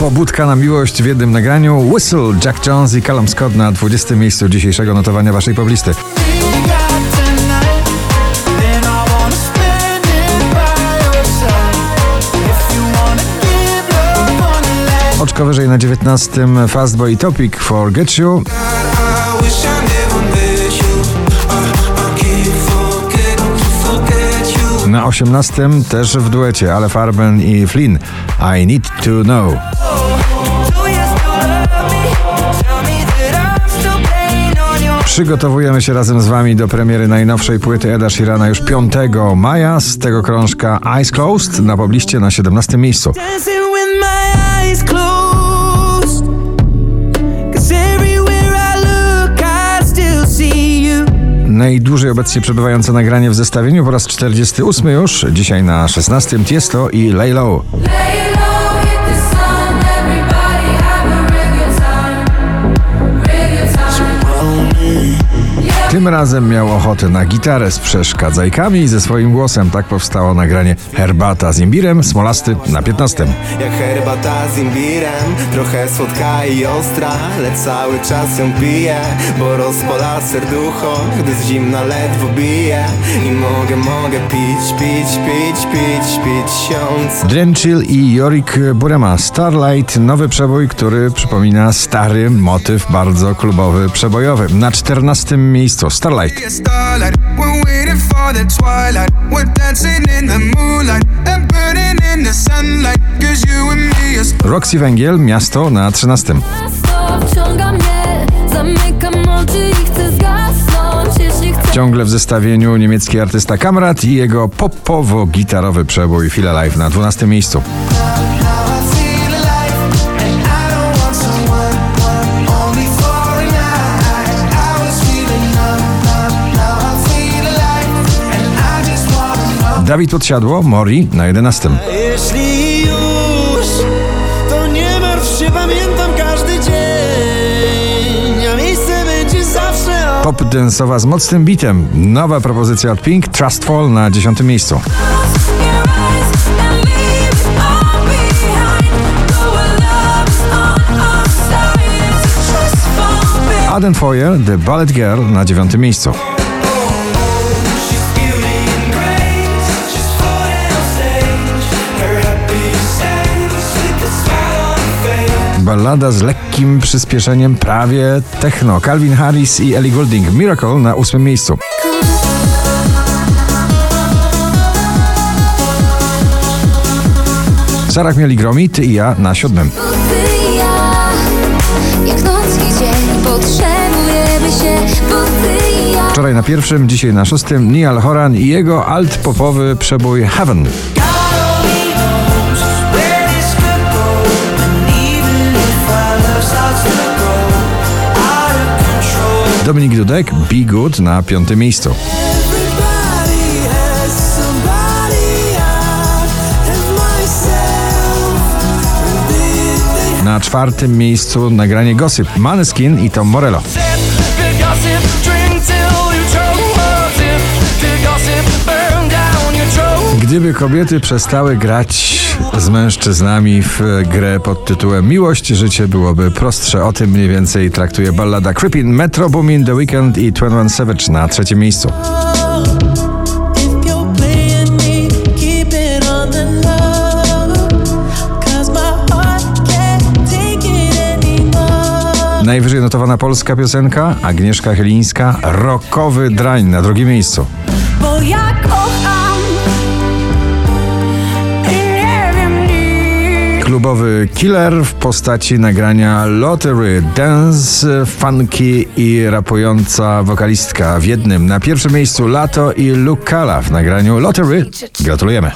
Pobudka na miłość w jednym nagraniu. Whistle, Jack Jones i Callum Scott na 20. miejscu dzisiejszego notowania waszej poblisty. Oczko wyżej na 19. Fastboy Topic Forget You. Na 18 też w duecie Ale Farben i Flynn I Need to Know. Przygotowujemy się razem z Wami do premiery najnowszej płyty Eda Sheerana już 5 maja. Z tego krążka Eyes Closed na pobliście na 17 miejscu. Najdłużej obecnie przebywające nagranie w zestawieniu po raz 48 już, dzisiaj na 16 Tiesto i Lay Tym razem miał ochotę na gitarę z przeszkadzajkami i ze swoim głosem. Tak powstało nagranie Herbata z imbirem, smolasty na 15. Jak herbata z imbirem, trochę słodka i ostra, ale cały czas ją piję, bo rozpala serducho, gdy z zimna ledwo bije. I mogę, mogę pić, pić, pić, pić, pić siąc. Drenchill i Jorik Burema Starlight, nowy przebój, który przypomina stary motyw bardzo klubowy, przebojowy. Na 14 miejscu Starlight. Roxy Węgiel, miasto na 13. Ciągle w zestawieniu niemiecki artysta Kamrat i jego popowo-gitarowy przebój Feel Alive na 12 miejscu. Dawid Podsiadło, Mori na 11. Jeśli już, to nie martw się, pamiętam każdy dzień, a miejsce będzie zawsze Pop densowa z mocnym bitem. Nowa propozycja od Pink, Trustful na 10 miejscu. Aden Foyer, The Ballet Girl na 9 miejscu. Ballada z lekkim przyspieszeniem prawie techno. Calvin Harris i Ellie Goulding. Miracle na ósmym miejscu. Sarah mieli gromi, ty i ja na siódmym. Wczoraj na pierwszym, dzisiaj na szóstym Niall Horan i jego alt-popowy przebój Heaven. Dominik Dudek, Be Good na piątym miejscu. Na czwartym miejscu nagranie Gossip, Maneskin i Tom Morello. Gdyby kobiety przestały grać z mężczyznami w grę pod tytułem Miłość, życie byłoby prostsze. O tym mniej więcej traktuje ballada Creepin' Metro Boomin, The Weekend i 21 Savage na trzecim miejscu. Najwyżej notowana polska piosenka Agnieszka Chylińska Rokowy drań na drugim miejscu. Klubowy killer w postaci nagrania Lottery Dance, funky i rapująca wokalistka w jednym. Na pierwszym miejscu Lato i Luke Kala w nagraniu Lottery. Gratulujemy.